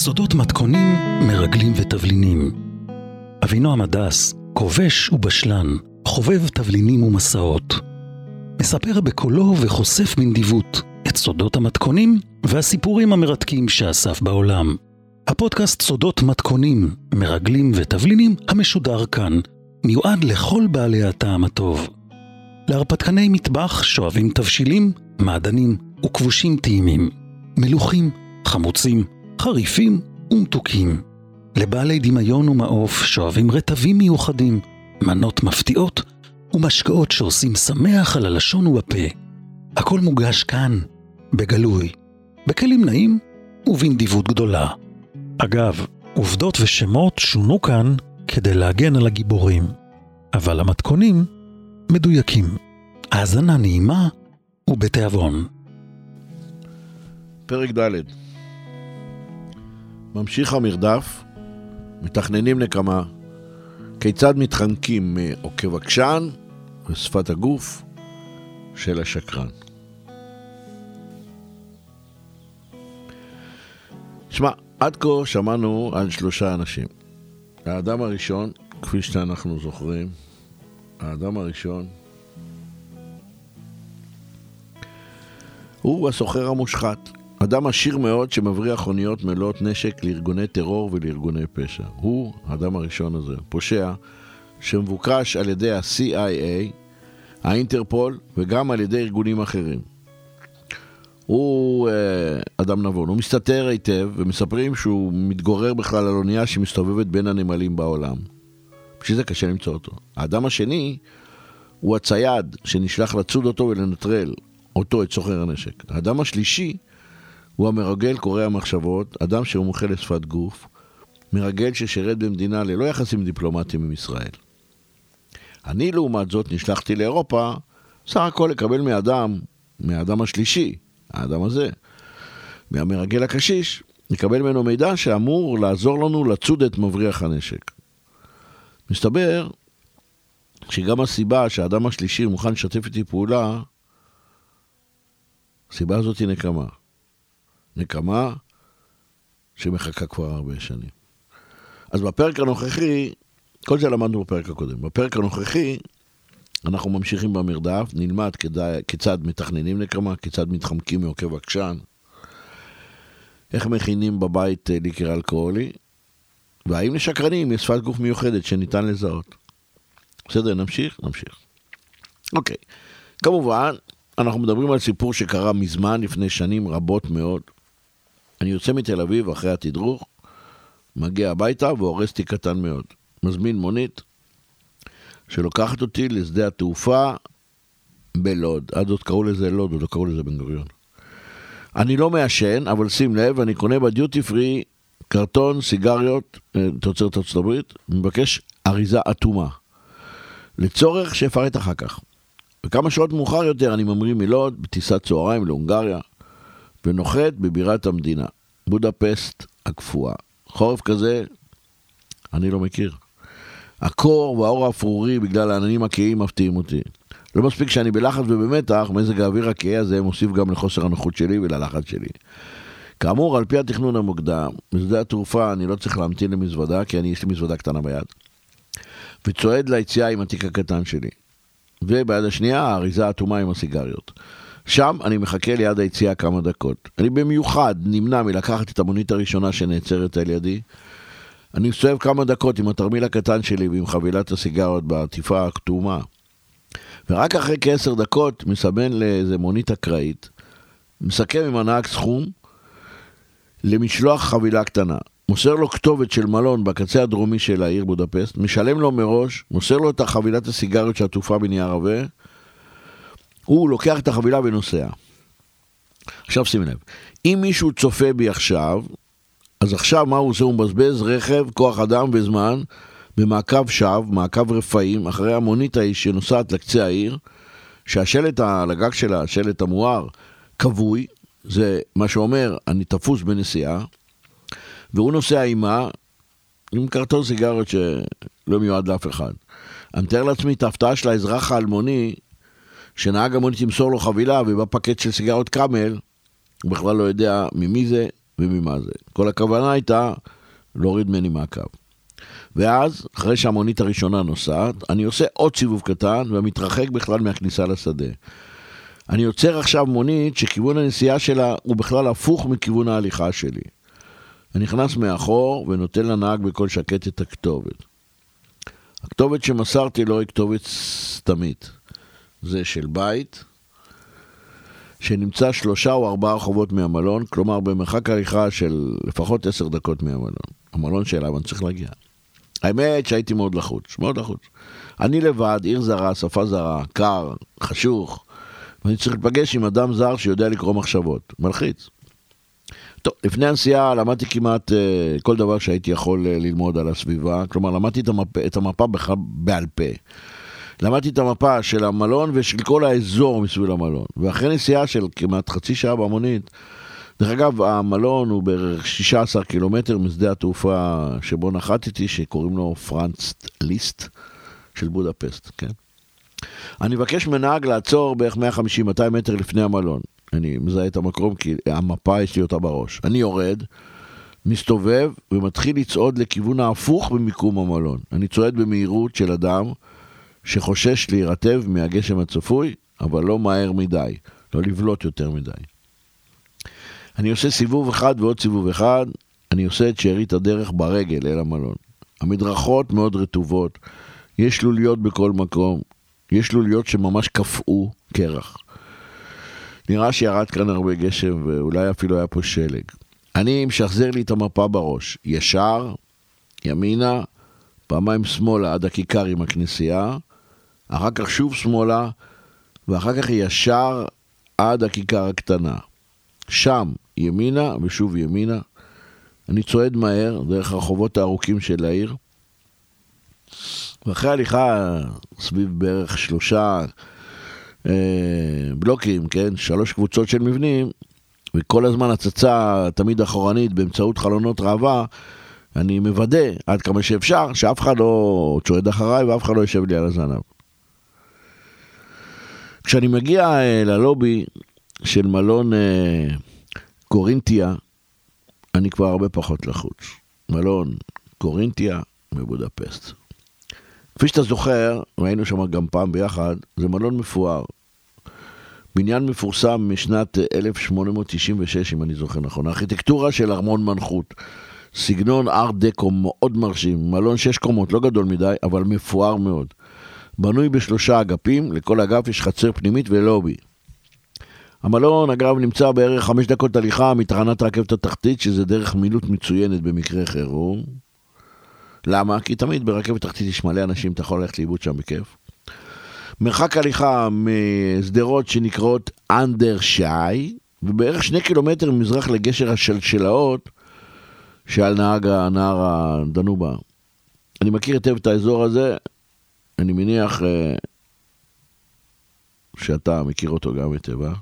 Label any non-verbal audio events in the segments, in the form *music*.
סודות מתכונים, מרגלים ותבלינים. אבינועם הדס, כובש ובשלן, חובב תבלינים ומסעות. מספר בקולו וחושף בנדיבות את סודות המתכונים והסיפורים המרתקים שאסף בעולם. הפודקאסט סודות מתכונים, מרגלים ותבלינים המשודר כאן, מיועד לכל בעלי הטעם הטוב. להרפתקני מטבח שואבים תבשילים, מעדנים וכבושים טעימים, מלוכים, חמוצים, חריפים ומתוקים. לבעלי דמיון ומעוף שואבים רטבים מיוחדים, מנות מפתיעות ומשקאות שעושים שמח על הלשון ובפה. הכל מוגש כאן, בגלוי, בכלים נעים ובנדיבות גדולה. אגב, עובדות ושמות שונו כאן כדי להגן על הגיבורים, אבל המתכונים מדויקים. האזנה נעימה ובתיאבון. פרק ד' ממשיך המרדף, מתכננים נקמה, כיצד מתחנקים מעוקב עקשן ושפת הגוף של השקרן. שמע, עד כה שמענו על שלושה אנשים. האדם הראשון, כפי שאנחנו זוכרים, האדם הראשון הוא הסוחר המושחת. אדם עשיר מאוד שמבריח אוניות מלאות נשק לארגוני טרור ולארגוני פשע. הוא, האדם הראשון הזה, פושע, שמבוקש על ידי ה-CIA, האינטרפול, וגם על ידי ארגונים אחרים. הוא אה, אדם נבון, הוא מסתתר היטב, ומספרים שהוא מתגורר בכלל על אונייה שמסתובבת בין הנמלים בעולם. בשביל זה קשה למצוא אותו. האדם השני הוא הצייד שנשלח לצוד אותו ולנטרל אותו, את סוחר הנשק. האדם השלישי הוא המרגל קורא המחשבות, אדם שהוא מומחה לשפת גוף, מרגל ששירת במדינה ללא יחסים דיפלומטיים עם ישראל. אני לעומת זאת נשלחתי לאירופה סך הכל לקבל מאדם, מהאדם השלישי, האדם הזה, מהמרגל הקשיש, לקבל ממנו מידע שאמור לעזור לנו לצוד את מבריח הנשק. מסתבר שגם הסיבה שהאדם השלישי מוכן לשתף איתי פעולה, הסיבה הזאת היא נקמה. נקמה שמחכה כבר הרבה שנים. אז בפרק הנוכחי, כל זה למדנו בפרק הקודם. בפרק הנוכחי אנחנו ממשיכים במרדף, נלמד כדאי, כיצד מתכננים נקמה, כיצד מתחמקים מעוקב עקשן, איך מכינים בבית אה, ליקר אלכוהולי, והאם לשקרנים יש שפת גוף מיוחדת שניתן לזהות. בסדר, נמשיך? נמשיך. אוקיי. כמובן, אנחנו מדברים על סיפור שקרה מזמן, לפני שנים רבות מאוד. אני יוצא מתל אביב אחרי התדרוך, מגיע הביתה והורס תיק קטן מאוד. מזמין מונית שלוקחת אותי לשדה התעופה בלוד. עד עוד קראו לזה לוד, עוד לא קראו לזה בן גוריון. אני לא מעשן, אבל שים לב, אני קונה בדיוטי פרי קרטון סיגריות, אה, תוצרת ארצות הברית, מבקש אריזה אטומה. לצורך שאפרט אחר כך. וכמה שעות מאוחר יותר אני ממריא מלוד בטיסת צהריים להונגריה, ונוחת בבירת המדינה, בודפסט הקפואה. חורף כזה, אני לא מכיר. הקור והאור האפרורי בגלל העננים הכהים מפתיעים אותי. לא מספיק שאני בלחץ ובמתח, מזג האוויר הכהה הזה מוסיף גם לחוסר הנוחות שלי וללחץ שלי. כאמור, על פי התכנון המוקדם, בשדה התעופה אני לא צריך להמתין למזוודה, כי אני, יש לי מזוודה קטנה ביד. וצועד ליציאה עם התיק הקטן שלי. וביד השנייה, האריזה האטומה עם הסיגריות. שם אני מחכה ליד היציאה כמה דקות. אני במיוחד נמנע מלקחת את המונית הראשונה שנעצרת על ידי. אני מסתובב כמה דקות עם התרמיל הקטן שלי ועם חבילת הסיגרות בעטיפה הכתומה. ורק אחרי כעשר דקות מסמן לאיזה מונית אקראית, מסכם עם הנהג סכום למשלוח חבילה קטנה. מוסר לו כתובת של מלון בקצה הדרומי של העיר בודפסט, משלם לו מראש, מוסר לו את החבילת הסיגריות שעטופה בנייר עבה, הוא לוקח את החבילה ונוסע. עכשיו שים לב, אם מישהו צופה בי עכשיו, אז עכשיו מה הוא עושה? הוא מבזבז רכב, כוח אדם וזמן במעקב שווא, מעקב רפאים, אחרי המונית ההיא שנוסעת לקצה העיר, שהשלט על הגג שלה, השלט המואר, כבוי, זה מה שאומר, אני תפוס בנסיעה, והוא נוסע עימה עם קרטון סיגריות שלא מיועד לאף אחד. אני מתאר לעצמי את ההפתעה של האזרח האלמוני, שנהג המונית ימסור לו חבילה ובא פקט של סיגריות קאמל, הוא בכלל לא יודע ממי זה וממה זה. כל הכוונה הייתה להוריד ממני מהקו. ואז, אחרי שהמונית הראשונה נוסעת, אני עושה עוד סיבוב קטן ומתרחק בכלל מהכניסה לשדה. אני עוצר עכשיו מונית שכיוון הנסיעה שלה הוא בכלל הפוך מכיוון ההליכה שלי. אני נכנס מאחור ונותן לנהג בקול שקט את הכתובת. הכתובת שמסרתי לו היא כתובת סתמית. זה של בית, שנמצא שלושה או ארבעה רחובות מהמלון, כלומר במרחק הליכה של לפחות עשר דקות מהמלון. המלון שאליו אני צריך להגיע. האמת שהייתי מאוד לחוץ, מאוד לחוץ. אני לבד, עיר זרה, שפה זרה, קר, חשוך, ואני צריך לפגש עם אדם זר שיודע לקרוא מחשבות. מלחיץ. טוב, לפני הנסיעה למדתי כמעט uh, כל דבר שהייתי יכול uh, ללמוד על הסביבה, כלומר למדתי את המפה, את המפה בכלל בעל פה. למדתי את המפה של המלון ושל כל האזור מסביב למלון. ואחרי נסיעה של כמעט חצי שעה במונית, דרך אגב, המלון הוא בערך 16 קילומטר משדה התעופה שבו נחתתי, שקוראים לו פרנץ ליסט של בודפסט, כן? אני מבקש מנהג לעצור בערך 150-200 מטר לפני המלון. אני מזהה את המקום כי המפה יש לי אותה בראש. אני יורד, מסתובב ומתחיל לצעוד לכיוון ההפוך במיקום המלון. אני צועד במהירות של אדם שחושש להירטב מהגשם הצפוי, אבל לא מהר מדי, לא לבלוט יותר מדי. אני עושה סיבוב אחד ועוד סיבוב אחד, אני עושה את שארית הדרך ברגל אל המלון. המדרכות מאוד רטובות, יש לוליות בכל מקום, יש לוליות שממש קפאו קרח. נראה שירד כאן הרבה גשם ואולי אפילו היה פה שלג. אני משחזר לי את המפה בראש, ישר, ימינה, פעמיים שמאלה עד הכיכר עם הכנסייה, אחר כך שוב שמאלה, ואחר כך ישר עד הכיכר הקטנה. שם ימינה ושוב ימינה. אני צועד מהר דרך הרחובות הארוכים של העיר, ואחרי הליכה סביב בערך שלושה אה, בלוקים, כן, שלוש קבוצות של מבנים, וכל הזמן הצצה תמיד אחורנית באמצעות חלונות ראווה, אני מוודא עד כמה שאפשר שאף אחד לא צועד אחריי ואף אחד לא יושב לי על הזנב. כשאני מגיע אה, ללובי של מלון אה, קורינטיה, אני כבר הרבה פחות לחוץ. מלון קורינטיה בבודפסט. כפי שאתה זוכר, ראינו שם גם פעם ביחד, זה מלון מפואר. בניין מפורסם משנת 1896, אם אני זוכר נכון. הארכיטקטורה של ארמון מנחות. סגנון ארט דקו מאוד מרשים. מלון שש קומות, לא גדול מדי, אבל מפואר מאוד. בנוי בשלושה אגפים, לכל אגף יש חצר פנימית ולובי. המלון, אגב, נמצא בערך חמש דקות הליכה מתחנת רכבת התחתית, שזה דרך מילוט מצוינת במקרה חירום. למה? כי תמיד ברכבת תחתית יש מלא אנשים, אתה יכול ללכת לאיבוד שם בכיף. מרחק הליכה משדרות שנקראות אנדר שי, ובערך שני קילומטר ממזרח לגשר השלשלאות שעל נהג הנהר הדנובה. אני מכיר היטב את האזור הזה, אני מניח uh, שאתה מכיר אותו גם היטב, אה?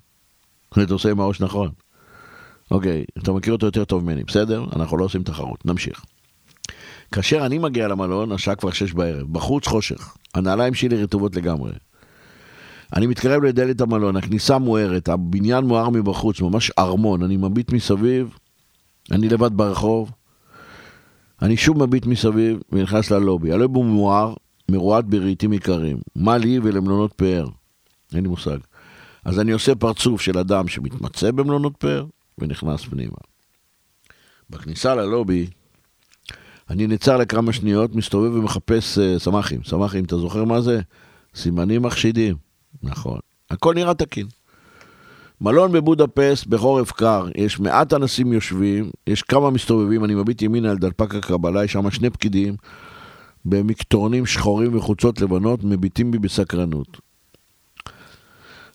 אתה עושה עם הראש נכון. אוקיי, אתה מכיר אותו יותר טוב ממני, בסדר? אנחנו לא עושים תחרות, נמשיך. כאשר אני מגיע למלון, השעה כבר שש בערב, בחוץ חושך, הנעליים שלי רטובות לגמרי. אני מתקרב לדלת המלון, הכניסה מוארת, הבניין מואר מבחוץ, ממש ארמון, אני מביט מסביב, אני לבד ברחוב, אני שוב מביט מסביב ונכנס ללובי. הלובי מואר, מרועד ברהיטים יקרים. מה לי ולמלונות פאר? אין לי מושג. אז אני עושה פרצוף של אדם שמתמצא במלונות פאר ונכנס פנימה. בכניסה ללובי, אני נעצר לכמה שניות, מסתובב ומחפש uh, סמ"כים. סמ"כים, אתה זוכר מה זה? סימנים מחשידים. נכון. הכל נראה תקין. מלון בבודפסט בחורף קר, יש מעט אנשים יושבים, יש כמה מסתובבים, אני מביט ימינה על דלפק הקבלה, יש שם שני פקידים במקטורנים שחורים וחוצות לבנות, מביטים בי בסקרנות.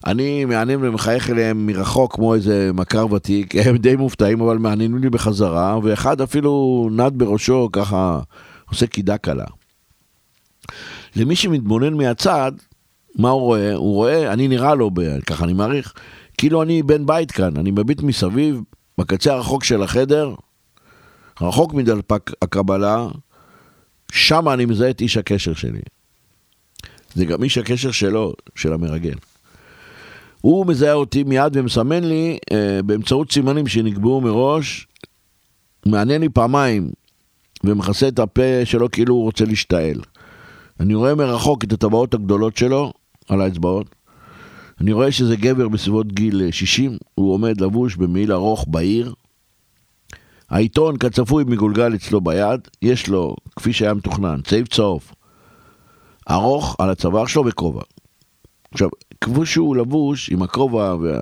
אני מעניין ומחייך אליהם מרחוק כמו איזה מכר ותיק, *laughs* הם די מופתעים אבל מעניינים לי בחזרה, ואחד אפילו נד בראשו ככה עושה קידה קלה. למי שמתבונן מהצד, מה הוא רואה? הוא רואה, אני נראה לו, ככה אני מעריך, כאילו אני בן בית כאן, אני מביט מסביב, בקצה הרחוק של החדר, רחוק מדלפק הקבלה, שם אני מזהה את איש הקשר שלי. זה גם איש הקשר שלו, של המרגל. הוא מזהה אותי מיד ומסמן לי אה, באמצעות סימנים שנקבעו מראש מעניין לי פעמיים, ומכסה את הפה שלו כאילו הוא רוצה להשתעל. אני רואה מרחוק את הטבעות הגדולות שלו על האצבעות. אני רואה שזה גבר בסביבות גיל 60, הוא עומד לבוש במעיל ארוך בעיר. העיתון כצפוי מגולגל אצלו ביד, יש לו, כפי שהיה מתוכנן, צעיף צהוב, ארוך על הצוואר שלו וכובע. עכשיו, כמו שהוא לבוש עם הכובע, ו...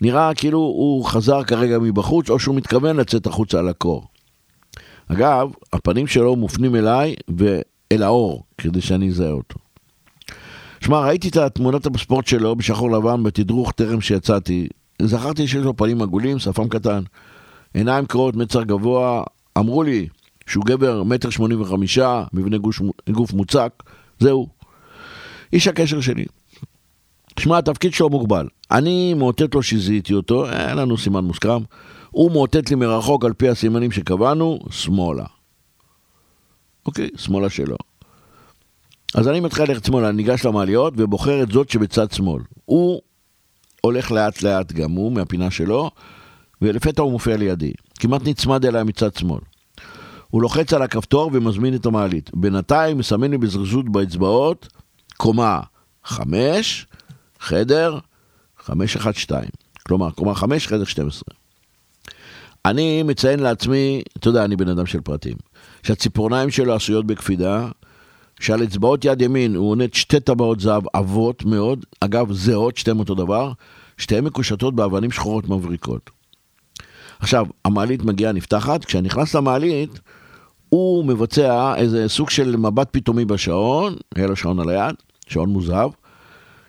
נראה כאילו הוא חזר כרגע מבחוץ, או שהוא מתכוון לצאת החוצה לקור. אגב, הפנים שלו מופנים אליי ואל האור, כדי שאני אזהה אותו. שמע, ראיתי את התמונת בספורט שלו בשחור לבן בתדרוך טרם שיצאתי. זכרתי שיש לו פנים עגולים, שפם קטן, עיניים קרועות, מצר גבוה. אמרו לי שהוא גבר מטר שמונים וחמישה, מבנה גוש, גוף מוצק, זהו. איש הקשר שלי. שמע, התפקיד שלו מוגבל. אני מאותת לו שזיהיתי אותו, אין לנו סימן מוסכם. הוא מאותת לי מרחוק על פי הסימנים שקבענו, שמאלה. אוקיי, שמאלה שלו. אז אני מתחיל ללכת שמאלה, אני ניגש למעליות ובוחר את זאת שבצד שמאל. הוא הולך לאט לאט גם הוא מהפינה שלו, ולפתע הוא מופיע לידי. כמעט נצמד אליי מצד שמאל. הוא לוחץ על הכפתור ומזמין את המעלית. בינתיים מסמן לי בזריזות באצבעות, קומה חמש, חדר, חמש אחד שתיים. כלומר, קומה חמש, חדר שתים עשרה. אני מציין לעצמי, אתה יודע, אני בן אדם של פרטים, שהציפורניים שלו עשויות בקפידה, שעל אצבעות יד ימין הוא עונד שתי טבעות זהב עבות מאוד, אגב, זהות, שתיהן אותו דבר, שתיהן מקושטות באבנים שחורות מבריקות. עכשיו, המעלית מגיעה נפתחת, כשאני נכנס למעלית, הוא מבצע איזה סוג של מבט פתאומי בשעון, היה לו שעון על היד, שעון מוזהב,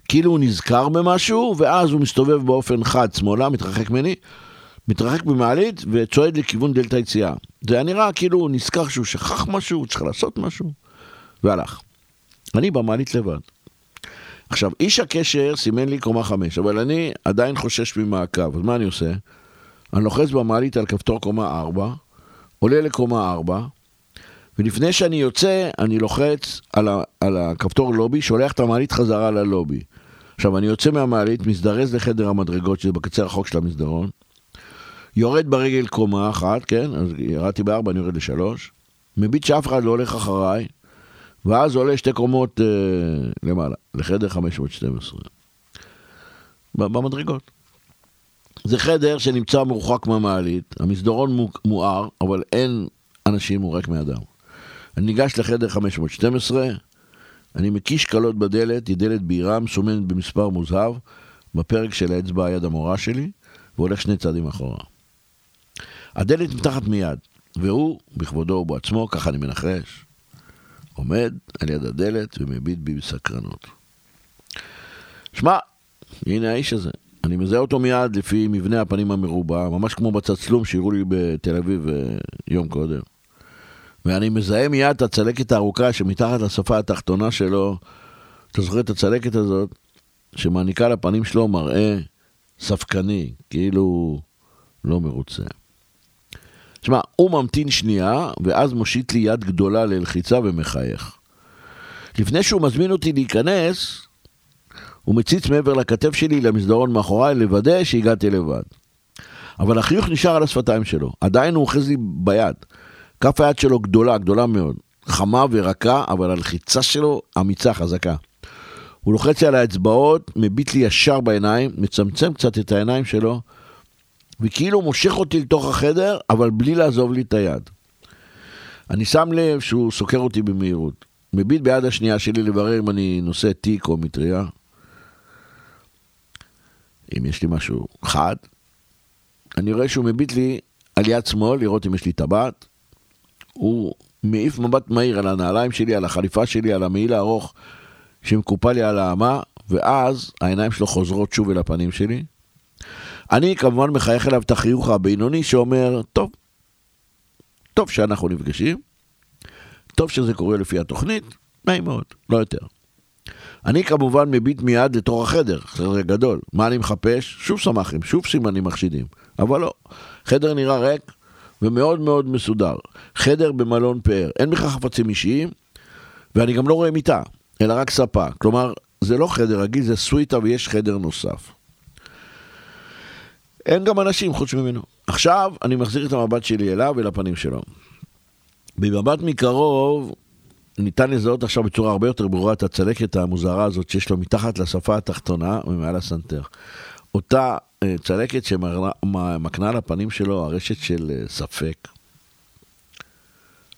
כאילו הוא נזכר במשהו, ואז הוא מסתובב באופן חד שמאלה, מתרחק ממני, מתרחק במעלית וצועד לכיוון דלת היציאה. זה היה נראה כאילו הוא נזכר שהוא שכח משהו, הוא צריך לעשות משהו, והלך. אני במעלית לבד. עכשיו, איש הקשר סימן לי קומה חמש, אבל אני עדיין חושש ממעקב, אז מה אני עושה? אני לוחץ במעלית על כפתור קומה ארבע, עולה לקומה ארבע, ולפני שאני יוצא, אני לוחץ על, ה, על הכפתור לובי, שולח את המעלית חזרה ללובי. עכשיו, אני יוצא מהמעלית, מזדרז לחדר המדרגות, שזה בקצה הרחוק של המסדרון, יורד ברגל קומה אחת, כן? אז ירדתי בארבע, אני יורד לשלוש, מביט שאף אחד לא הולך אחריי, ואז עולה שתי קומות אה, למעלה, לחדר 512. במדרגות. זה חדר שנמצא מרוחק מהמעלית, המסדרון מואר, אבל אין אנשים, הוא רק מאדם. אני ניגש לחדר 512, אני מקיש קלות בדלת, היא דלת בהירה, מסומנת במספר מוזהב, בפרק של האצבע היד המורה שלי, והולך שני צעדים אחורה. הדלת נפתחת מיד, והוא, בכבודו ובעצמו, ככה אני מנחש, עומד על יד הדלת ומביט בי בסקרנות. שמע, הנה האיש הזה. אני מזהה אותו מיד לפי מבנה הפנים המרובע, ממש כמו בצצלום שהראו לי בתל אביב אה, יום קודם. ואני מזהה מיד את הצלקת הארוכה שמתחת לשפה התחתונה שלו, אתה זוכר את הצלקת הזאת, שמעניקה לפנים שלו מראה ספקני, כאילו לא מרוצה. תשמע, הוא ממתין שנייה, ואז מושיט לי יד גדולה ללחיצה ומחייך. לפני שהוא מזמין אותי להיכנס, הוא מציץ מעבר לכתף שלי למסדרון מאחוריי לוודא שהגעתי לבד. אבל החיוך נשאר על השפתיים שלו, עדיין הוא אוחז לי ביד. כף היד שלו גדולה, גדולה מאוד. חמה ורכה, אבל הלחיצה שלו אמיצה, חזקה. הוא לוחץ על האצבעות, מביט לי ישר בעיניים, מצמצם קצת את העיניים שלו, וכאילו מושך אותי לתוך החדר, אבל בלי לעזוב לי את היד. אני שם לב שהוא סוקר אותי במהירות. מביט ביד השנייה שלי לברר אם אני נושא תיק או מטריה. אם יש לי משהו חד. אני רואה שהוא מביט לי על יד שמאל, לראות אם יש לי טבעת. הוא מעיף מבט מהיר על הנעליים שלי, על החליפה שלי, על המעיל הארוך שמקופל לי על האמה, ואז העיניים שלו חוזרות שוב אל הפנים שלי. אני כמובן מחייך אליו את החיוך הבינוני שאומר, טוב, טוב שאנחנו נפגשים, טוב שזה קורה לפי התוכנית, נעים מאוד, לא יותר. אני כמובן מביט מיד לתוך החדר, חדר גדול. מה אני מחפש? שוב סמ"כים, שוב סימנים מחשידים. אבל לא, חדר נראה ריק ומאוד מאוד מסודר. חדר במלון פאר, אין בכלל חפצים אישיים, ואני גם לא רואה מיטה, אלא רק ספה. כלומר, זה לא חדר רגיל, זה סוויטה ויש חדר נוסף. אין גם אנשים חוץ ממנו. עכשיו אני מחזיר את המבט שלי אליו ולפנים שלו. במבט מקרוב, ניתן לזהות עכשיו בצורה הרבה יותר ברורה את הצלקת המוזרה הזאת שיש לו מתחת לשפה התחתונה ומעל הסנטר. אותה אה, צלקת שמקנה לפנים שלו הרשת של אה, ספק.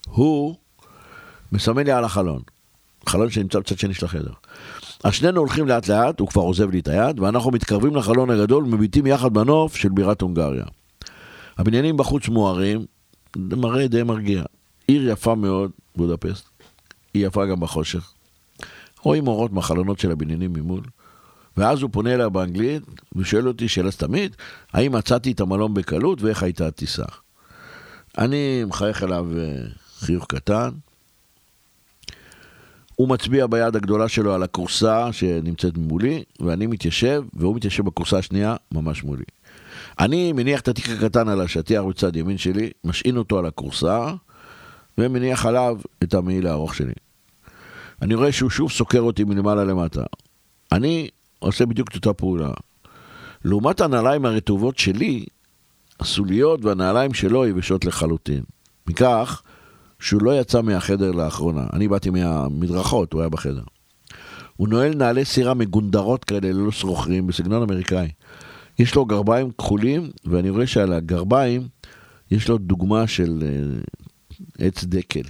הוא מסמן לי על החלון, חלון שנמצא בצד שני של החדר. אז שנינו הולכים לאט לאט, הוא כבר עוזב לי את היד, ואנחנו מתקרבים לחלון הגדול ומביטים יחד בנוף של בירת הונגריה. הבניינים בחוץ מוארים, מראה די מרגיע. עיר יפה מאוד, בודפסט. היא יפה גם בחושך. רואים אורות מהחלונות של הבניינים ממול. ואז הוא פונה אליה באנגלית ושואל אותי שאלה סתמית, האם מצאתי את המלון בקלות ואיך הייתה הטיסה. אני מחייך אליו אה, חיוך קטן. הוא מצביע ביד הגדולה שלו על הכורסה שנמצאת מולי, ואני מתיישב, והוא מתיישב בכורסה השנייה ממש מולי. אני מניח את התיק הקטן על השטיח בצד ימין שלי, משעין אותו על הכורסה, ומניח עליו את המעיל הארוך שלי. אני רואה שהוא שוב סוקר אותי מלמעלה למטה. אני עושה בדיוק את אותה פעולה. לעומת הנעליים הרטובות שלי, הסוליות והנעליים שלו יבשות לחלוטין. מכך שהוא לא יצא מהחדר לאחרונה. אני באתי מהמדרכות, הוא היה בחדר. הוא נועל נעלי סירה מגונדרות כאלה ללא שרוכרים בסגנון אמריקאי. יש לו גרביים כחולים, ואני רואה שעל הגרביים יש לו דוגמה של uh, עץ דקל.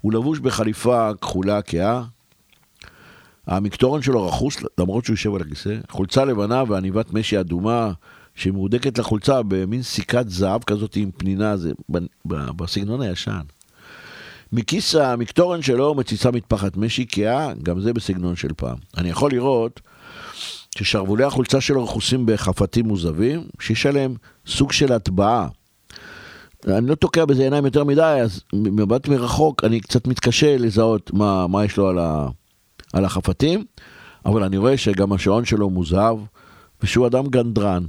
הוא לבוש בחליפה כחולה כהה, המקטורן שלו רכוס למרות שהוא יושב על הכיסא, חולצה לבנה ועניבת משי אדומה שמהודקת לחולצה במין סיכת זהב כזאת עם פנינה, זה בסגנון הישן. מכיס המקטורן שלו מציצה מטפחת משי כהה, גם זה בסגנון של פעם. אני יכול לראות ששרוולי החולצה שלו רכוסים בחפתים מוזבים, שיש עליהם סוג של הטבעה. אני לא תוקע בזה עיניים יותר מדי, אז מבט מרחוק אני קצת מתקשה לזהות מה, מה יש לו על, ה, על החפתים, אבל אני רואה שגם השעון שלו מוזהב, ושהוא אדם גנדרן.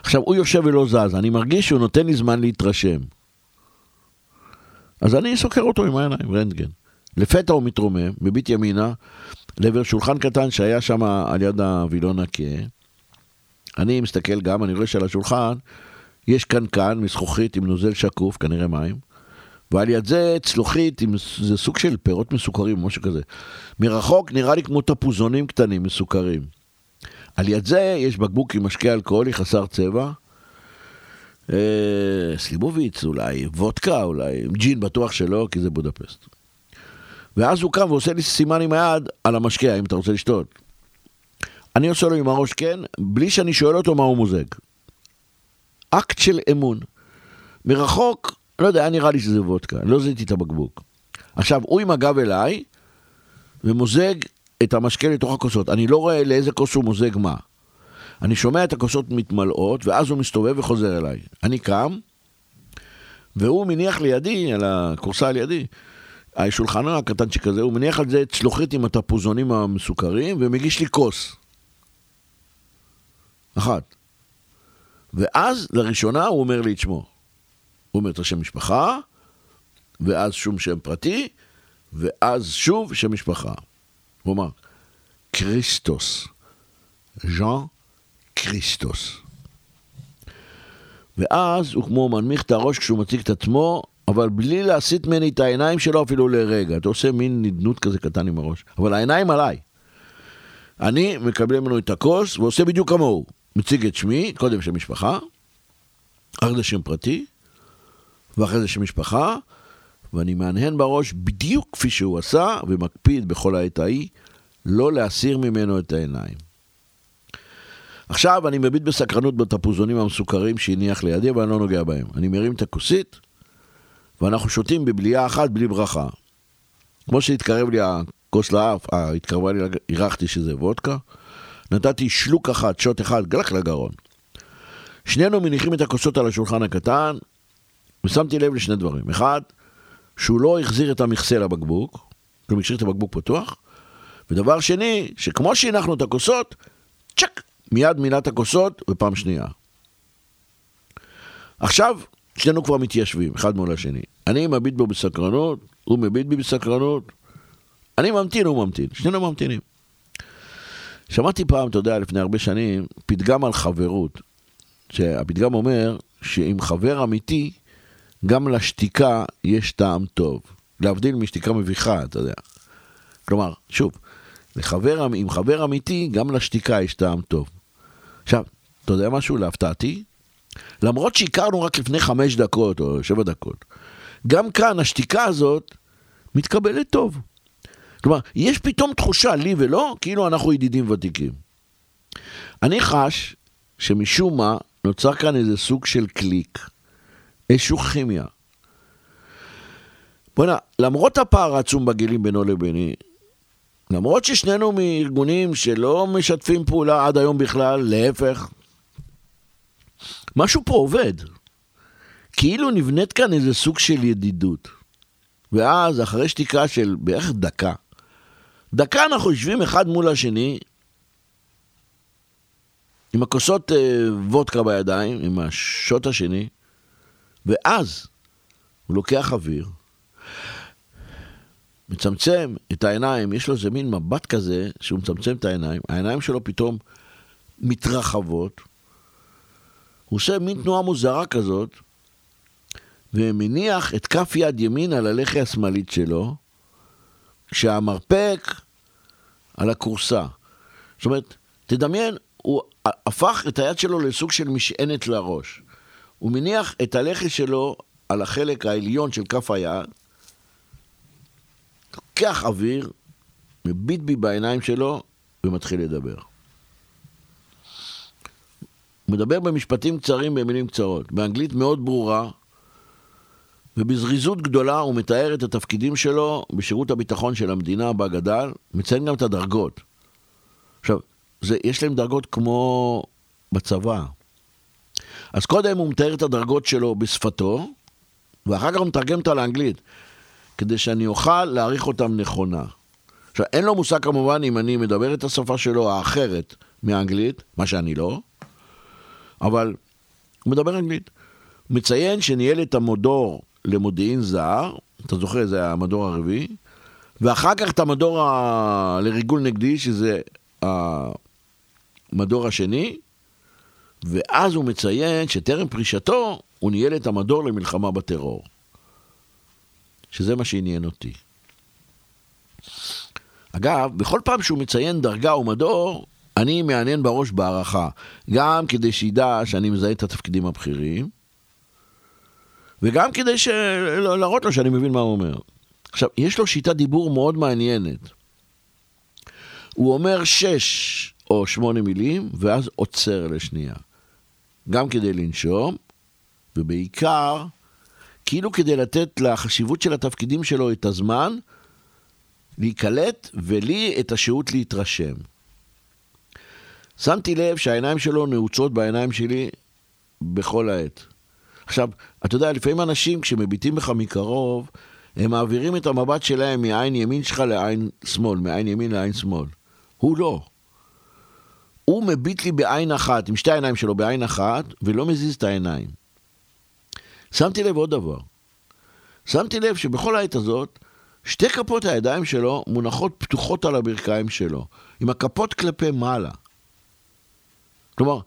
עכשיו, הוא יושב ולא זז, אני מרגיש שהוא נותן לי זמן להתרשם. אז אני סוקר אותו עם העיניים, רנטגן. לפתע הוא מתרומם, מביט ימינה, לעבר שולחן קטן שהיה שם על יד הווילון הכהה. אני מסתכל גם, אני רואה שעל השולחן יש קנקן מזכוכית עם נוזל שקוף, כנראה מים, ועל יד זה צלוחית עם, זה סוג של פירות מסוכרים, משהו כזה. מרחוק נראה לי כמו תפוזונים קטנים מסוכרים. על יד זה יש בקבוק עם משקה אלכוהולי חסר צבע. אה, סליבוביץ אולי, וודקה אולי, ג'ין בטוח שלא, כי זה בודפסט. ואז הוא קם ועושה לי סימן עם היד על המשקה, האם אתה רוצה לשתות. אני עושה לו עם הראש כן, בלי שאני שואל אותו מה הוא מוזג. אקט של אמון. מרחוק, לא יודע, נראה לי שזה וודקה, לא זיהיתי את הבקבוק. עכשיו, הוא עם הגב אליי, ומוזג את המשקה לתוך הכוסות. אני לא רואה לאיזה כוס הוא מוזג מה. אני שומע את הכוסות מתמלאות, ואז הוא מסתובב וחוזר אליי. אני קם, והוא מניח לידי, על הכורסה על ידי, השולחן הקטנצ'יק הזה, הוא מניח על זה צלוחית עם התפוזונים המסוכרים, ומגיש לי כוס. אחת. ואז, לראשונה, הוא אומר לי את שמו. הוא אומר את השם משפחה, ואז שום שם פרטי, ואז שוב שם משפחה. הוא אמר, כריסטוס. ז'אן כריסטוס. ואז הוא כמו מנמיך את הראש כשהוא מציג את עצמו, אבל בלי להסיט ממני את העיניים שלו אפילו לרגע. אתה עושה מין נדנות כזה קטן עם הראש, אבל העיניים עליי. אני מקבל ממנו את הכוס ועושה בדיוק כמוהו. מציג את שמי, קודם שם משפחה, אחרי זה שם פרטי, ואחרי זה שם משפחה, ואני מהנהן בראש בדיוק כפי שהוא עשה, ומקפיד בכל העת ההיא לא להסיר ממנו את העיניים. עכשיו אני מביט בסקרנות בתפוזונים המסוכרים שהניח לידי, ואני לא נוגע בהם. אני מרים את הכוסית, ואנחנו שותים בבליעה אחת בלי ברכה. כמו שהתקרב לי הכוס לאף, אה, התקרבה לי, הרחתי שזה וודקה, נתתי שלוק אחת, שוט אחד, גלח לגרון. שנינו מניחים את הכוסות על השולחן הקטן, ושמתי לב לשני דברים. אחד, שהוא לא החזיר את המכסה לבקבוק, כלומר השאיר את הבקבוק פתוח, ודבר שני, שכמו שהנחנו את הכוסות, צ'ק, מיד מילא את הכוסות, ופעם שנייה. עכשיו, שנינו כבר מתיישבים, אחד מול השני. אני מביט בו בסקרנות, הוא מביט בי בסקרנות. אני ממתין, הוא ממתין, שנינו ממתינים. שמעתי פעם, אתה יודע, לפני הרבה שנים, פתגם על חברות. שהפתגם אומר שעם חבר אמיתי, גם לשתיקה יש טעם טוב. להבדיל משתיקה מביכה, אתה יודע. כלומר, שוב, לחבר, עם חבר אמיתי, גם לשתיקה יש טעם טוב. עכשיו, אתה יודע משהו? להפתעתי, למרות שהכרנו רק לפני חמש דקות או שבע דקות, גם כאן השתיקה הזאת מתקבלת טוב. כלומר, יש פתאום תחושה, לי ולא, כאילו אנחנו ידידים ותיקים. אני חש שמשום מה נוצר כאן איזה סוג של קליק, איזושהי כימיה. בוא'נה, למרות הפער העצום בגילים בינו לביני, למרות ששנינו מארגונים שלא משתפים פעולה עד היום בכלל, להפך, משהו פה עובד. כאילו נבנית כאן איזה סוג של ידידות. ואז, אחרי שתיקה של בערך דקה, דקה אנחנו יושבים אחד מול השני, עם הכוסות אה, וודקה בידיים, עם השוט השני, ואז הוא לוקח אוויר, מצמצם את העיניים, יש לו איזה מין מבט כזה, שהוא מצמצם את העיניים, העיניים שלו פתאום מתרחבות, הוא עושה מין תנועה מוזרה כזאת, ומניח את כף יד ימין על הלחי השמאלית שלו, כשהמרפק על הכורסה. זאת אומרת, תדמיין, הוא הפך את היד שלו לסוג של משענת לראש. הוא מניח את הלחי שלו על החלק העליון של כף היד, לוקח אוויר, מביט בי בעיניים שלו ומתחיל לדבר. הוא מדבר במשפטים קצרים במילים קצרות, באנגלית מאוד ברורה, ובזריזות גדולה הוא מתאר את התפקידים שלו בשירות הביטחון של המדינה בה גדל, מציין גם את הדרגות. עכשיו, זה, יש להם דרגות כמו בצבא. אז קודם הוא מתאר את הדרגות שלו בשפתו, ואחר כך הוא מתרגם אותה לאנגלית, כדי שאני אוכל להעריך אותם נכונה. עכשיו, אין לו מושג כמובן אם אני מדבר את השפה שלו האחרת מאנגלית, מה שאני לא, אבל הוא מדבר אנגלית. מציין שניהל את המודור למודיעין זר, אתה זוכר, זה המדור הרביעי, ואחר כך את המדור ה... לריגול נגדי, שזה המדור השני, ואז הוא מציין שטרם פרישתו הוא ניהל את המדור למלחמה בטרור. שזה מה שעניין אותי. אגב, בכל פעם שהוא מציין דרגה או מדור, אני מעניין בראש בהערכה, גם כדי שידע שאני מזהה את התפקידים הבכירים, וגם כדי ש... להראות לו שאני מבין מה הוא אומר. עכשיו, יש לו שיטת דיבור מאוד מעניינת. הוא אומר שש או שמונה מילים, ואז עוצר לשנייה. גם כדי לנשום, ובעיקר, כאילו כדי לתת לחשיבות של התפקידים שלו את הזמן להיקלט, ולי את השהות להתרשם. שמתי לב שהעיניים שלו נעוצות בעיניים שלי בכל העת. עכשיו, אתה יודע, לפעמים אנשים, כשמביטים בך מקרוב, הם מעבירים את המבט שלהם מעין ימין שלך לעין שמאל, מעין ימין לעין שמאל. הוא לא. הוא מביט לי בעין אחת, עם שתי העיניים שלו בעין אחת, ולא מזיז את העיניים. שמתי לב עוד דבר. שמתי לב שבכל העת הזאת, שתי כפות הידיים שלו מונחות פתוחות על הברכיים שלו, עם הכפות כלפי מעלה. כלומר,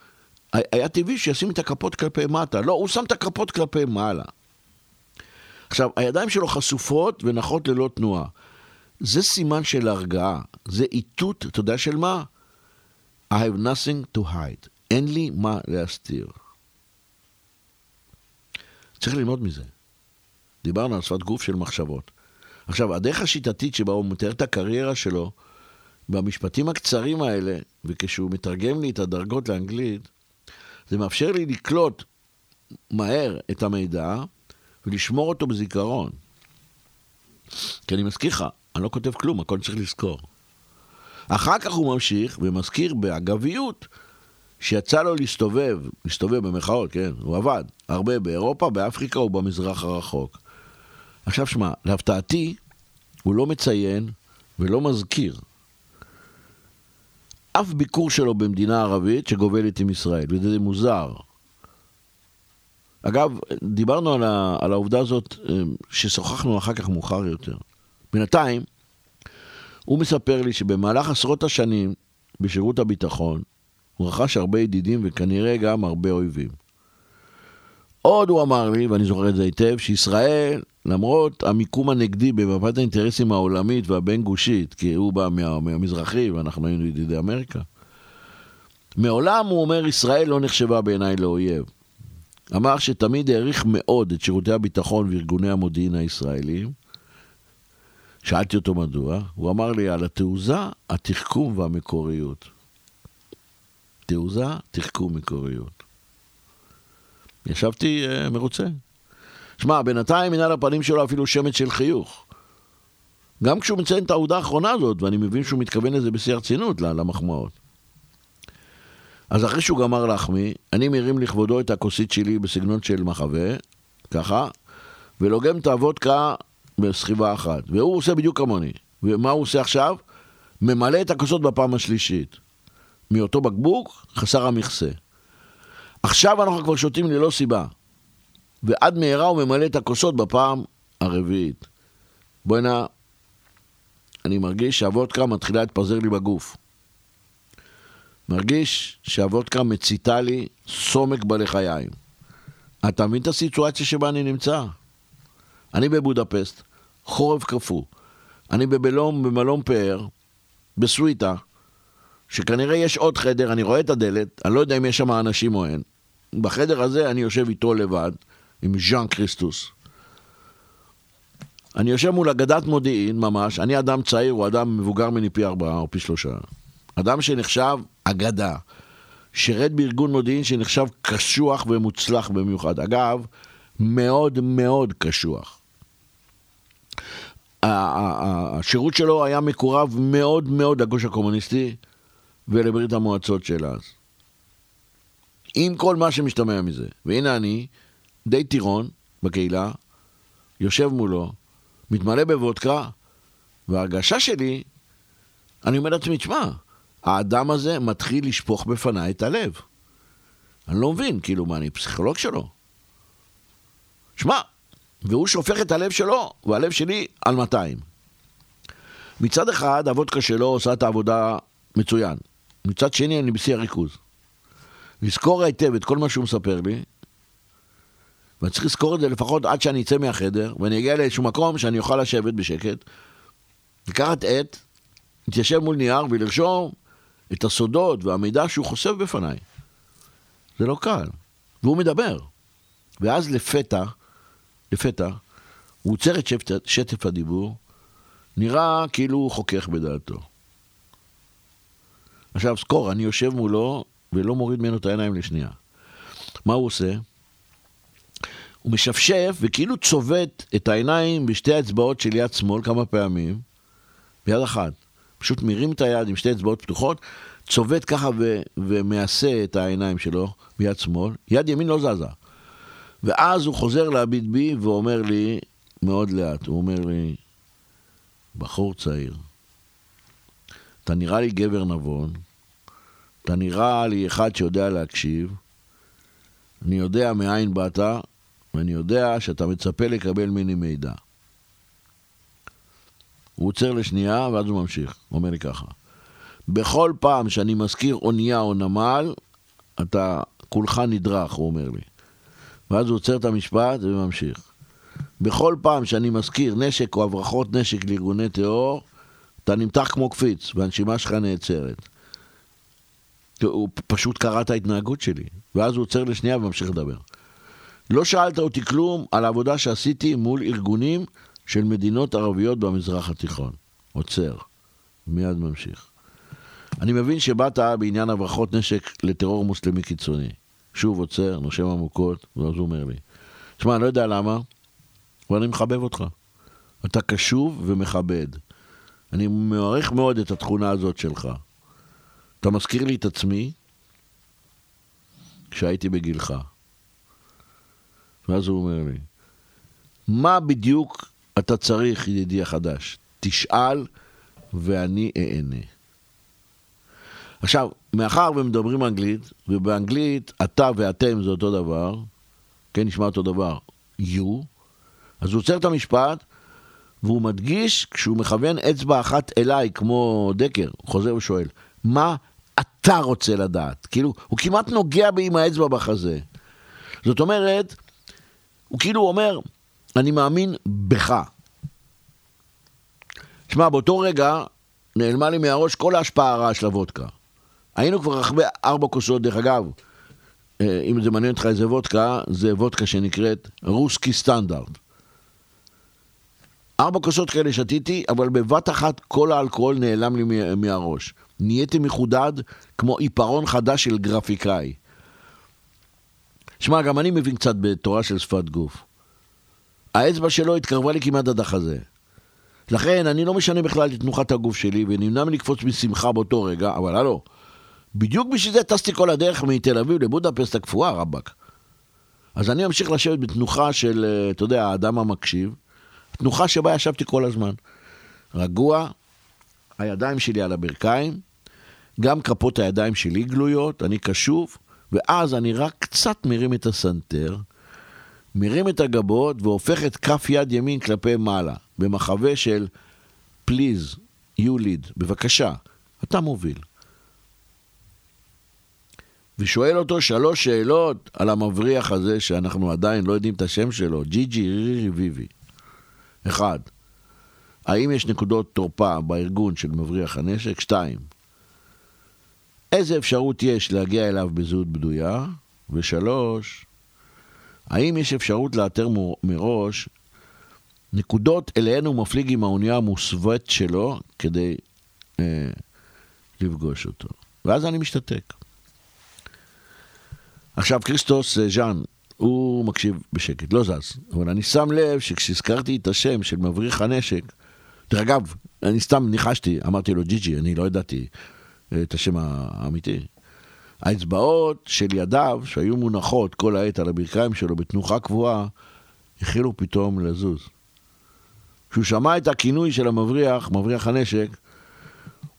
היה טבעי שישים את הכפות כלפי מטה. לא, הוא שם את הכפות כלפי מעלה. עכשיו, הידיים שלו חשופות ונחות ללא תנועה. זה סימן של הרגעה, זה איתות, אתה יודע של מה? I have nothing to hide. אין לי מה להסתיר. צריך ללמוד מזה. דיברנו על שפת גוף של מחשבות. עכשיו, הדרך השיטתית שבה הוא מתאר את הקריירה שלו, במשפטים הקצרים האלה, וכשהוא מתרגם לי את הדרגות לאנגלית, זה מאפשר לי לקלוט מהר את המידע ולשמור אותו בזיכרון. כי אני מזכיר לך, אני לא כותב כלום, הכל צריך לזכור. אחר כך הוא ממשיך ומזכיר באגביות שיצא לו להסתובב, להסתובב במחאות, כן, הוא עבד, הרבה באירופה, באפריקה ובמזרח הרחוק. עכשיו שמע, להפתעתי, הוא לא מציין ולא מזכיר אף ביקור שלו במדינה ערבית שגובלת עם ישראל, וזה מוזר. אגב, דיברנו על, ה, על העובדה הזאת אה, ששוחחנו אחר כך מאוחר יותר. בינתיים, הוא מספר לי שבמהלך עשרות השנים בשירות הביטחון, הוא רכש הרבה ידידים וכנראה גם הרבה אויבים. עוד הוא אמר לי, ואני זוכר את זה היטב, שישראל, למרות המיקום הנגדי במפת האינטרסים העולמית והבין-גושית, כי הוא בא מה, מהמזרחי ואנחנו היינו ידידי אמריקה, מעולם, הוא אומר, ישראל לא נחשבה בעיניי לאויב. אמר שתמיד העריך מאוד את שירותי הביטחון וארגוני המודיעין הישראלים. שאלתי אותו מדוע, הוא אמר לי על התעוזה, התחכום והמקוריות. תעוזה, תחכום, מקוריות. ישבתי uh, מרוצה. שמע, בינתיים מן על הפנים שלו אפילו שמץ של חיוך. גם כשהוא מציין את העובדה האחרונה הזאת, ואני מבין שהוא מתכוון לזה בשיא הרצינות, למחמאות. אז אחרי שהוא גמר להחמיא, אני מרים לכבודו את הכוסית שלי בסגנון של מחווה, ככה, ולוגם את הוודקה בסחיבה אחת. והוא עושה בדיוק כמוני. ומה הוא עושה עכשיו? ממלא את הכוסות בפעם השלישית. מאותו בקבוק, חסר המכסה. עכשיו אנחנו כבר שותים ללא סיבה. ועד מהרה הוא ממלא את הכוסות בפעם הרביעית. בוא'נה, אני מרגיש שהוודקה מתחילה להתפזר לי בגוף. מרגיש שהוודקה מציתה לי סומק בלחיים. אתה מבין את הסיטואציה שבה אני נמצא? אני בבודפסט, חורף קפוא. אני בבלום, במלון פאר, בסוויטה, שכנראה יש עוד חדר, אני רואה את הדלת, אני לא יודע אם יש שם אנשים או אין. בחדר הזה אני יושב איתו לבד, עם ז'אן קריסטוס. אני יושב מול אגדת מודיעין ממש, אני אדם צעיר, הוא אדם מבוגר ממני פי ארבעה או פי שלושה. אדם שנחשב אגדה. שירת בארגון מודיעין שנחשב קשוח ומוצלח במיוחד. אגב, מאוד מאוד קשוח. השירות שלו היה מקורב מאוד מאוד לגוש הקומוניסטי ולברית המועצות של אז. עם כל מה שמשתמע מזה. והנה אני, די טירון בקהילה, יושב מולו, מתמלא בוודקה, וההרגשה שלי, אני אומר לעצמי, תשמע, האדם הזה מתחיל לשפוך בפניי את הלב. אני לא מבין, כאילו, מה, אני פסיכולוג שלו? שמע, והוא שופך את הלב שלו, והלב שלי על 200. מצד אחד, הוודקה שלו עושה את העבודה מצוין. מצד שני, אני בשיא הריכוז. לזכור היטב את כל מה שהוא מספר לי, ואני צריך לזכור את זה לפחות עד שאני אצא מהחדר, ואני אגיע לאיזשהו מקום שאני אוכל לשבת בשקט, לקחת עט, להתיישב מול נייר ולרשום את הסודות והמידע שהוא חושף בפניי. זה לא קל. והוא מדבר. ואז לפתע, לפתע, הוא עוצר את שטף, הדיבור, נראה כאילו הוא חוכך בדעתו. עכשיו, זכור, אני יושב מולו ולא מוריד ממנו את העיניים לשנייה. מה הוא עושה? הוא משפשף וכאילו צובט את העיניים בשתי האצבעות של יד שמאל כמה פעמים, ביד אחת. פשוט מרים את היד עם שתי אצבעות פתוחות, צובט ככה ו- ומעשה את העיניים שלו ביד שמאל, יד ימין לא זזה. ואז הוא חוזר להביט בי ואומר לי, מאוד לאט, הוא אומר לי, בחור צעיר, אתה נראה לי גבר נבון, אתה נראה לי אחד שיודע להקשיב, אני יודע מאין באת, ואני יודע שאתה מצפה לקבל ממני מידע. הוא עוצר לשנייה, ואז הוא ממשיך. הוא אומר לי ככה: בכל פעם שאני מזכיר אונייה או נמל, אתה כולך נדרך, הוא אומר לי. ואז הוא עוצר את המשפט וממשיך. בכל פעם שאני מזכיר נשק או הברחות נשק לארגוני טרור, אתה נמתח כמו קפיץ, והנשימה שלך נעצרת. הוא פשוט קרא את ההתנהגות שלי, ואז הוא עוצר לשנייה וממשיך לדבר. לא שאלת אותי כלום על העבודה שעשיתי מול ארגונים של מדינות ערביות במזרח התיכון. עוצר. מיד ממשיך. אני מבין שבאת בעניין הברחות נשק לטרור מוסלמי קיצוני. שוב עוצר, נושם עמוקות, ואז הוא אומר לי, שמע, אני לא יודע למה, אבל אני מחבב אותך. אתה קשוב ומכבד. אני מעריך מאוד את התכונה הזאת שלך. אתה מזכיר לי את עצמי כשהייתי בגילך. ואז הוא אומר לי, מה בדיוק אתה צריך, ידידי החדש? תשאל ואני אענה. עכשיו, מאחר ומדברים אנגלית, ובאנגלית אתה ואתם זה אותו דבר, כן, נשמע אותו דבר, you, אז הוא עוצר את המשפט, והוא מדגיש, כשהוא מכוון אצבע אחת אליי, כמו דקר, הוא חוזר ושואל, מה אתה רוצה לדעת. כאילו, הוא כמעט נוגע בי עם האצבע בחזה. זאת אומרת, הוא כאילו אומר, אני מאמין בך. שמע, באותו רגע נעלמה לי מהראש כל ההשפעה הרעה של הוודקה. היינו כבר אחרי ארבע כוסות, דרך אגב, אה, אם זה מעניין אותך איזה וודקה, זה וודקה שנקראת רוסקי סטנדרט. ארבע כוסות כאלה שתיתי, אבל בבת אחת כל האלכוהול נעלם לי מהראש. נהייתי מחודד כמו עיפרון חדש של גרפיקאי. שמע, גם אני מבין קצת בתורה של שפת גוף. האצבע שלו התקרבה לי כמעט עד החזה. לכן אני לא משנה בכלל את תנוחת הגוף שלי, ונמנע מלקפוץ משמחה באותו רגע, אבל הלו, בדיוק בשביל זה טסתי כל הדרך מתל אביב לבודפסט הקפואה, רבאק. אז אני אמשיך לשבת בתנוחה של, אה, אתה יודע, האדם המקשיב, תנוחה שבה ישבתי כל הזמן. רגוע, הידיים שלי על הברכיים, גם כפות הידיים שלי גלויות, אני קשוב, ואז אני רק קצת מרים את הסנטר, מרים את הגבות והופך את כף יד ימין כלפי מעלה, במחווה של פליז, יוליד, בבקשה, אתה מוביל. ושואל אותו שלוש שאלות על המבריח הזה שאנחנו עדיין לא יודעים את השם שלו, ג'י ג'י רירי ויבי. אחד, האם יש נקודות תורפה בארגון של מבריח הנשק? שתיים, איזה אפשרות יש להגיע אליו בזהות בדויה? ושלוש, האם יש אפשרות לאתר מראש נקודות אליהן הוא מפליג עם האונייה המוסווית שלו כדי אה, לפגוש אותו? ואז אני משתתק. עכשיו, כריסטוס אה, ז'אן, הוא מקשיב בשקט, לא זז. אבל אני שם לב שכשהזכרתי את השם של מבריח הנשק, דרך אגב, אני סתם ניחשתי, אמרתי לו ג'י ג'י, אני לא ידעתי את השם האמיתי. האצבעות של ידיו, שהיו מונחות כל העת על הברכיים שלו בתנוחה קבועה, החלו פתאום לזוז. כשהוא שמע את הכינוי של המבריח, מבריח הנשק,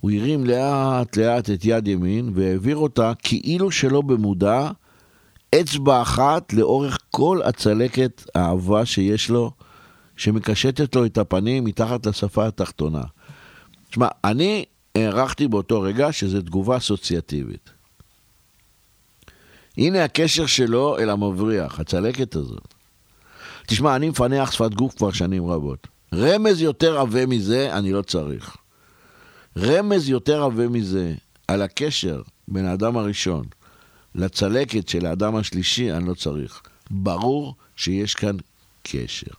הוא הרים לאט לאט את יד ימין והעביר אותה כאילו שלא במודע אצבע אחת לאורך כל הצלקת האהבה שיש לו, שמקשטת לו את הפנים מתחת לשפה התחתונה. תשמע, אני הערכתי באותו רגע שזו תגובה אסוציאטיבית. הנה הקשר שלו אל המבריח, הצלקת הזאת. תשמע, אני מפענח שפת גוף כבר שנים רבות. רמז יותר עבה מזה, אני לא צריך. רמז יותר עבה מזה על הקשר בין האדם הראשון לצלקת של האדם השלישי, אני לא צריך. ברור שיש כאן קשר.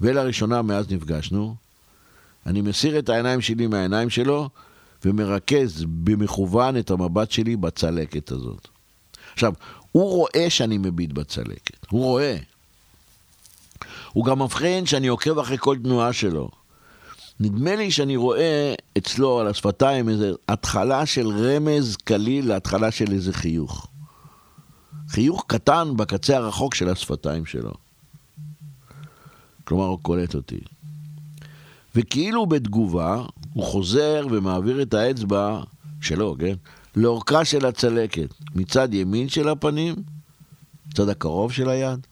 ולראשונה מאז נפגשנו, אני מסיר את העיניים שלי מהעיניים שלו ומרכז במכוון את המבט שלי בצלקת הזאת. עכשיו, הוא רואה שאני מביט בצלקת, הוא רואה. הוא גם מבחין שאני עוקב אחרי כל תנועה שלו. נדמה לי שאני רואה אצלו על השפתיים איזו התחלה של רמז קליל להתחלה של איזה חיוך. חיוך קטן בקצה הרחוק של השפתיים שלו. כלומר, הוא קולט אותי. וכאילו בתגובה, הוא חוזר ומעביר את האצבע שלו, כן? לאורכה של הצלקת, מצד ימין של הפנים, צד הקרוב של היד,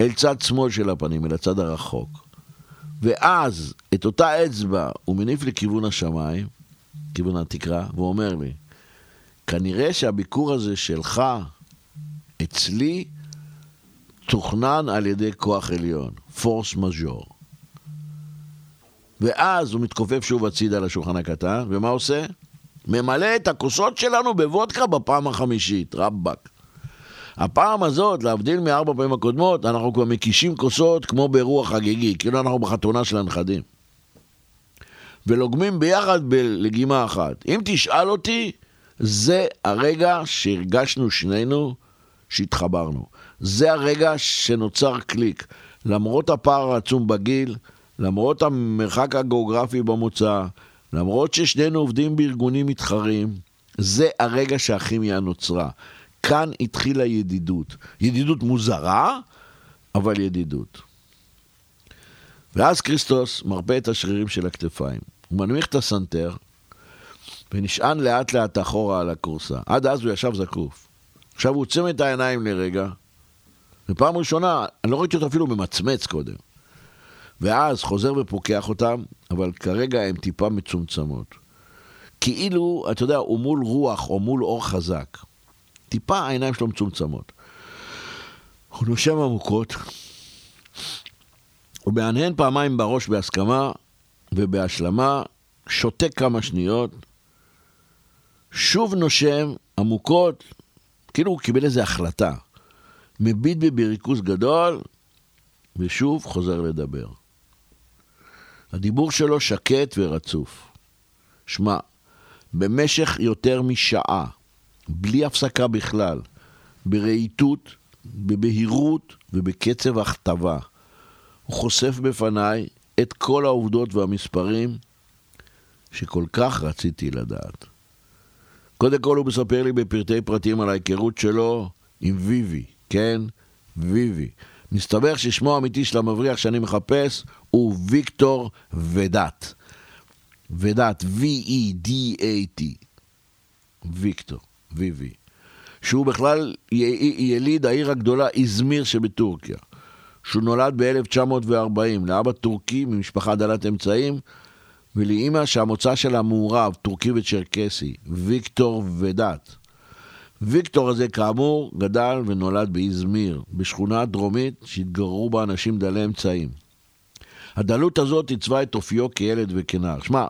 אל צד שמאל של הפנים, אל הצד הרחוק. ואז את אותה אצבע הוא מניף לכיוון השמיים, כיוון התקרה, והוא אומר לי, כנראה שהביקור הזה שלך אצלי תוכנן על ידי כוח עליון, פורס מז'ור. ואז הוא מתכופף שוב הצידה לשולחן הקטן, ומה עושה? ממלא את הכוסות שלנו בוודקה בפעם החמישית, רבאק. הפעם הזאת, להבדיל מארבע פעמים הקודמות, אנחנו כבר מקישים כוסות כמו באירוע חגיגי, כאילו אנחנו בחתונה של הנכדים. ולוגמים ביחד בלגימה אחת. אם תשאל אותי, זה הרגע שהרגשנו שנינו שהתחברנו. זה הרגע שנוצר קליק. למרות הפער העצום בגיל, למרות המרחק הגיאוגרפי במוצא, למרות ששנינו עובדים בארגונים מתחרים, זה הרגע שהכימיה נוצרה. כאן התחילה ידידות. ידידות מוזרה, אבל ידידות. ואז כריסטוס מרפא את השרירים של הכתפיים. הוא מנמיך את הסנטר ונשען לאט לאט אחורה על הכורסה. עד אז הוא ישב זקוף. עכשיו הוא עוצם את העיניים לרגע, ופעם ראשונה, אני לא ראיתי אותו אפילו ממצמץ קודם. ואז חוזר ופוקח אותם, אבל כרגע הן טיפה מצומצמות. כאילו, אתה יודע, הוא מול רוח או מול אור חזק. טיפה העיניים שלו מצומצמות. הוא נושם עמוקות, הוא מהנהן פעמיים בראש בהסכמה ובהשלמה, שותק כמה שניות, שוב נושם עמוקות, כאילו הוא קיבל איזו החלטה. מביט בי בריכוז גדול, ושוב חוזר לדבר. הדיבור שלו שקט ורצוף. שמע, במשך יותר משעה, בלי הפסקה בכלל, ברהיטות, בבהירות ובקצב הכתבה, הוא חושף בפניי את כל העובדות והמספרים שכל כך רציתי לדעת. קודם כל הוא מספר לי בפרטי פרטים על ההיכרות שלו עם ויבי, כן? ויבי. מסתבר ששמו האמיתי של המבריח שאני מחפש הוא ויקטור ודת. ודת, V-E-D-A-T. ויקטור, ויבי. שהוא בכלל יליד העיר הגדולה איזמיר שבטורקיה. שהוא נולד ב-1940 לאבא טורקי ממשפחה דלת אמצעים, ולאימא שהמוצא שלה מעורב, טורקי וצ'רקסי, ויקטור ודת. ויקטור הזה כאמור גדל ונולד באזמיר, בשכונה דרומית שהתגוררו בה אנשים דלי אמצעים. הדלות הזאת עיצבה את אופיו כילד וכנער. שמע,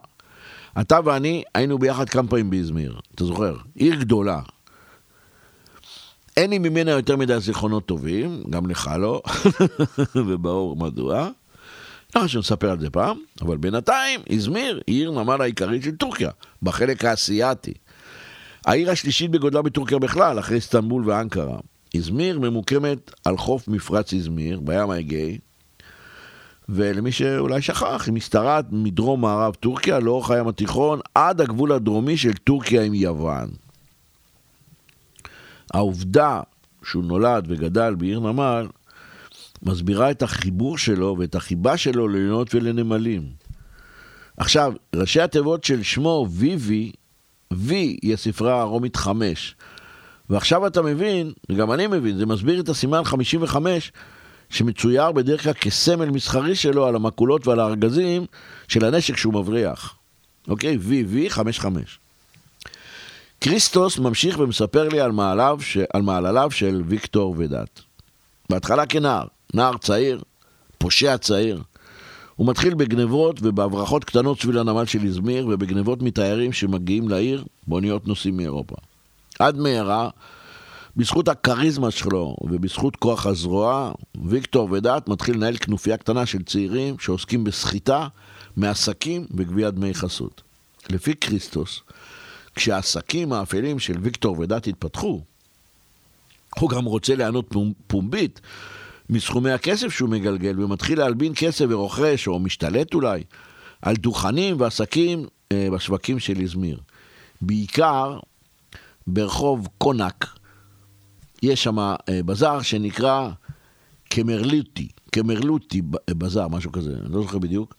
אתה ואני היינו ביחד כמה פעמים באזמיר, אתה זוכר? עיר גדולה. אין לי ממנה יותר מדי זיכרונות טובים, גם לך לא, *laughs* וברור מדוע. לא חשוב שנספר על זה פעם, אבל בינתיים, איזמיר היא עיר נמל העיקרית של טורקיה, בחלק האסייתי. העיר השלישית בגודלה בטורקיה בכלל, אחרי איסטנבול ואנקרה. איזמיר ממוקמת על חוף מפרץ איזמיר, בים האגאי, ולמי שאולי שכח, היא משתרעת מדרום מערב טורקיה לאורך הים התיכון עד הגבול הדרומי של טורקיה עם יוון. העובדה שהוא נולד וגדל בעיר נמל מסבירה את החיבור שלו ואת החיבה שלו ללינות ולנמלים. עכשיו, ראשי התיבות של שמו ויבי, וי היא הספרה הרומית חמש. ועכשיו אתה מבין, וגם אני מבין, זה מסביר את הסימן 55 שמצויר בדרך כלל כסמל מסחרי שלו על המקולות ועל הארגזים של הנשק שהוא מבריח. אוקיי? וי, חמש חמש. כריסטוס ממשיך ומספר לי על, מעליו, ש... על מעלליו של ויקטור ודת. בהתחלה כנער, נער צעיר, פושע צעיר. הוא מתחיל בגנבות ובהברחות קטנות סביב הנמל של איזמיר ובגנבות מתיירים שמגיעים לעיר באוניות נוסעים מאירופה. עד מהרה, בזכות הכריזמה שלו ובזכות כוח הזרוע, ויקטור ודת מתחיל לנהל כנופיה קטנה של צעירים שעוסקים בסחיטה, מעסקים וגביית דמי חסות. לפי כריסטוס, כשהעסקים האפלים של ויקטור ודת התפתחו, הוא גם רוצה ליהנות פומבית מסכומי הכסף שהוא מגלגל, ומתחיל להלבין כסף ורוכש, או משתלט אולי, על דוכנים ועסקים אה, בשווקים של איזמיר. בעיקר ברחוב קונק, יש שם אה, בזאר שנקרא קמרלוטי, קמרלוטי בזאר, משהו כזה, אני לא זוכר בדיוק.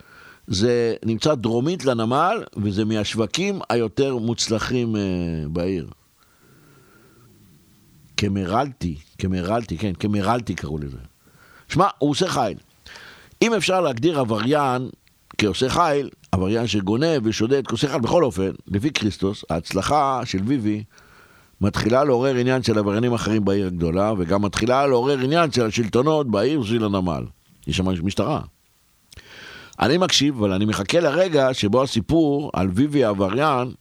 זה נמצא דרומית לנמל, וזה מהשווקים היותר מוצלחים אה, בעיר. קמרלטי, קמרלטי, כן, קמרלטי קראו לזה. שמע, הוא עושה חיל. אם אפשר להגדיר עבריין כעושה חיל, עבריין שגונב ושודד כעושה חיל, בכל אופן, לפי כריסטוס, ההצלחה של ויבי מתחילה לעורר עניין של עבריינים אחרים בעיר הגדולה, וגם מתחילה לעורר עניין של השלטונות בעיר סביב הנמל. יש שם משטרה. אני מקשיב, אבל אני מחכה לרגע שבו הסיפור על ויבי העבריין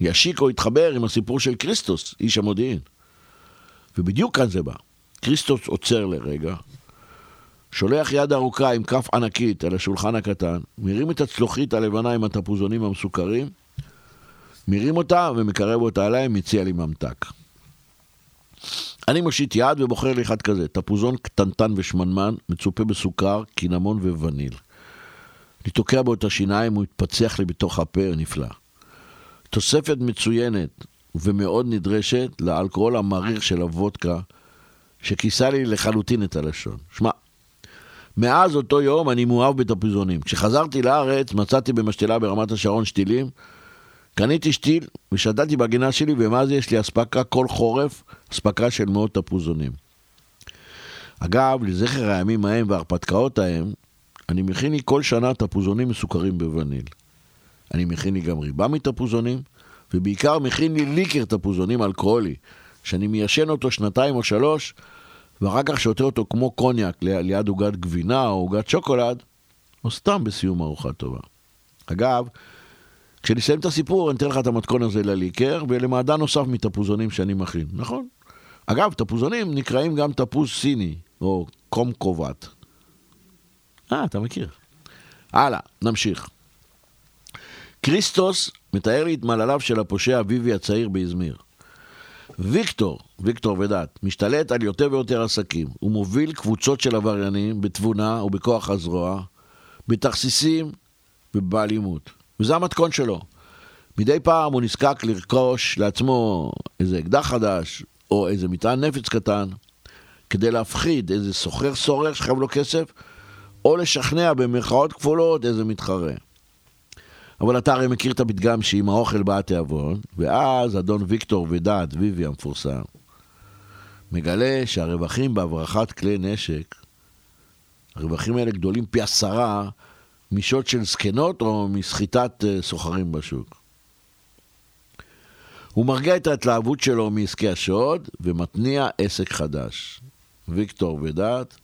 ישיק או יתחבר עם הסיפור של כריסטוס, איש המודיעין. ובדיוק כאן זה בא. כריסטוס עוצר לרגע, שולח יד ארוכה עם כף ענקית על השולחן הקטן, מרים את הצלוחית הלבנה עם התפוזונים המסוכרים, מרים אותה ומקרב אותה אליי, מציע לי ממתק. אני מושיט יד ובוחר לי אחד כזה, תפוזון קטנטן ושמנמן, מצופה בסוכר, קינמון ווניל. אני תוקע בו את השיניים, הוא התפצח לי בתוך הפה, נפלא. תוספת מצוינת ומאוד נדרשת לאלכוהול המריר של הוודקה, שכיסה לי לחלוטין את הלשון. שמע, מאז אותו יום אני מאוהב בתפוזונים. כשחזרתי לארץ מצאתי במשתלה ברמת השרון שתילים, קניתי שתיל ושתלתי בגינה שלי, ומאז יש לי אספקה כל חורף, אספקה של מאות תפוזונים. אגב, לזכר הימים ההם וההרפתקאות ההם, אני מכין לי כל שנה תפוזונים מסוכרים בווניל. אני מכין לי גם ריבה מתפוזונים, ובעיקר מכין לי ליקר תפוזונים אלכוהולי, שאני מיישן אותו שנתיים או שלוש, ואחר כך שותה אותו כמו קוניאק ליד עוגת גבינה או עוגת שוקולד, או סתם בסיום ארוחה טובה. אגב, כשנסיים את הסיפור, אני אתן לך את המתכון הזה לליקר, ולמעדן נוסף מתפוזונים שאני מכין, נכון? אגב, תפוזונים נקראים גם תפוז סיני, או קום קובט. אה, אתה מכיר. הלאה, נמשיך. כריסטוס מתאר לי את מעלליו של הפושע אביבי הצעיר באזמיר. ויקטור, ויקטור ודת, משתלט על יותר ויותר עסקים. הוא מוביל קבוצות של עבריינים בתבונה ובכוח הזרוע, בתכסיסים ובאלימות. וזה המתכון שלו. מדי פעם הוא נזקק לרכוש לעצמו איזה אקדח חדש, או איזה מטען נפץ קטן, כדי להפחיד איזה סוחר סורר שחייב לו כסף, או לשכנע במרכאות כפולות איזה מתחרה. אבל אתה הרי מכיר את הפתגם שעם האוכל בא התיאבון, ואז אדון ויקטור ודעת, ויבי המפורסם, מגלה שהרווחים בהברחת כלי נשק, הרווחים האלה גדולים פי עשרה משעות של זקנות או מסחיטת אה, סוחרים בשוק. הוא מרגיע את ההתלהבות שלו מעסקי השוד ומתניע עסק חדש. ויקטור ודעת,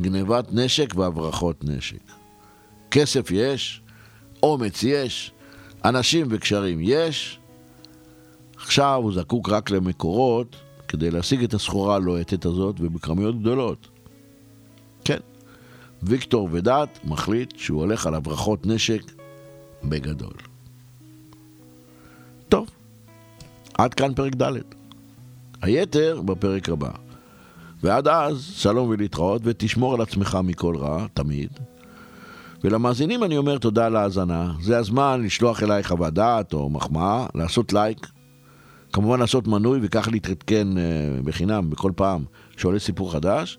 גנבת נשק והברחות נשק. כסף יש, אומץ יש, אנשים וקשרים יש, עכשיו הוא זקוק רק למקורות כדי להשיג את הסחורה הלוהטת הזאת ובכמויות גדולות. כן, ויקטור ודעת מחליט שהוא הולך על הברחות נשק בגדול. טוב, עד כאן פרק ד'. היתר בפרק הבא. ועד אז, שלום ולהתראות, ותשמור על עצמך מכל רע, תמיד. ולמאזינים אני אומר תודה על ההאזנה. זה הזמן לשלוח אליי חוות דעת או מחמאה, לעשות לייק. כמובן לעשות מנוי וכך להתעדכן אה, בחינם בכל פעם שעולה סיפור חדש.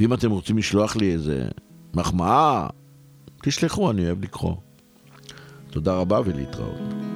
ואם אתם רוצים לשלוח לי איזה מחמאה, תשלחו, אני אוהב לקרוא. תודה רבה ולהתראות.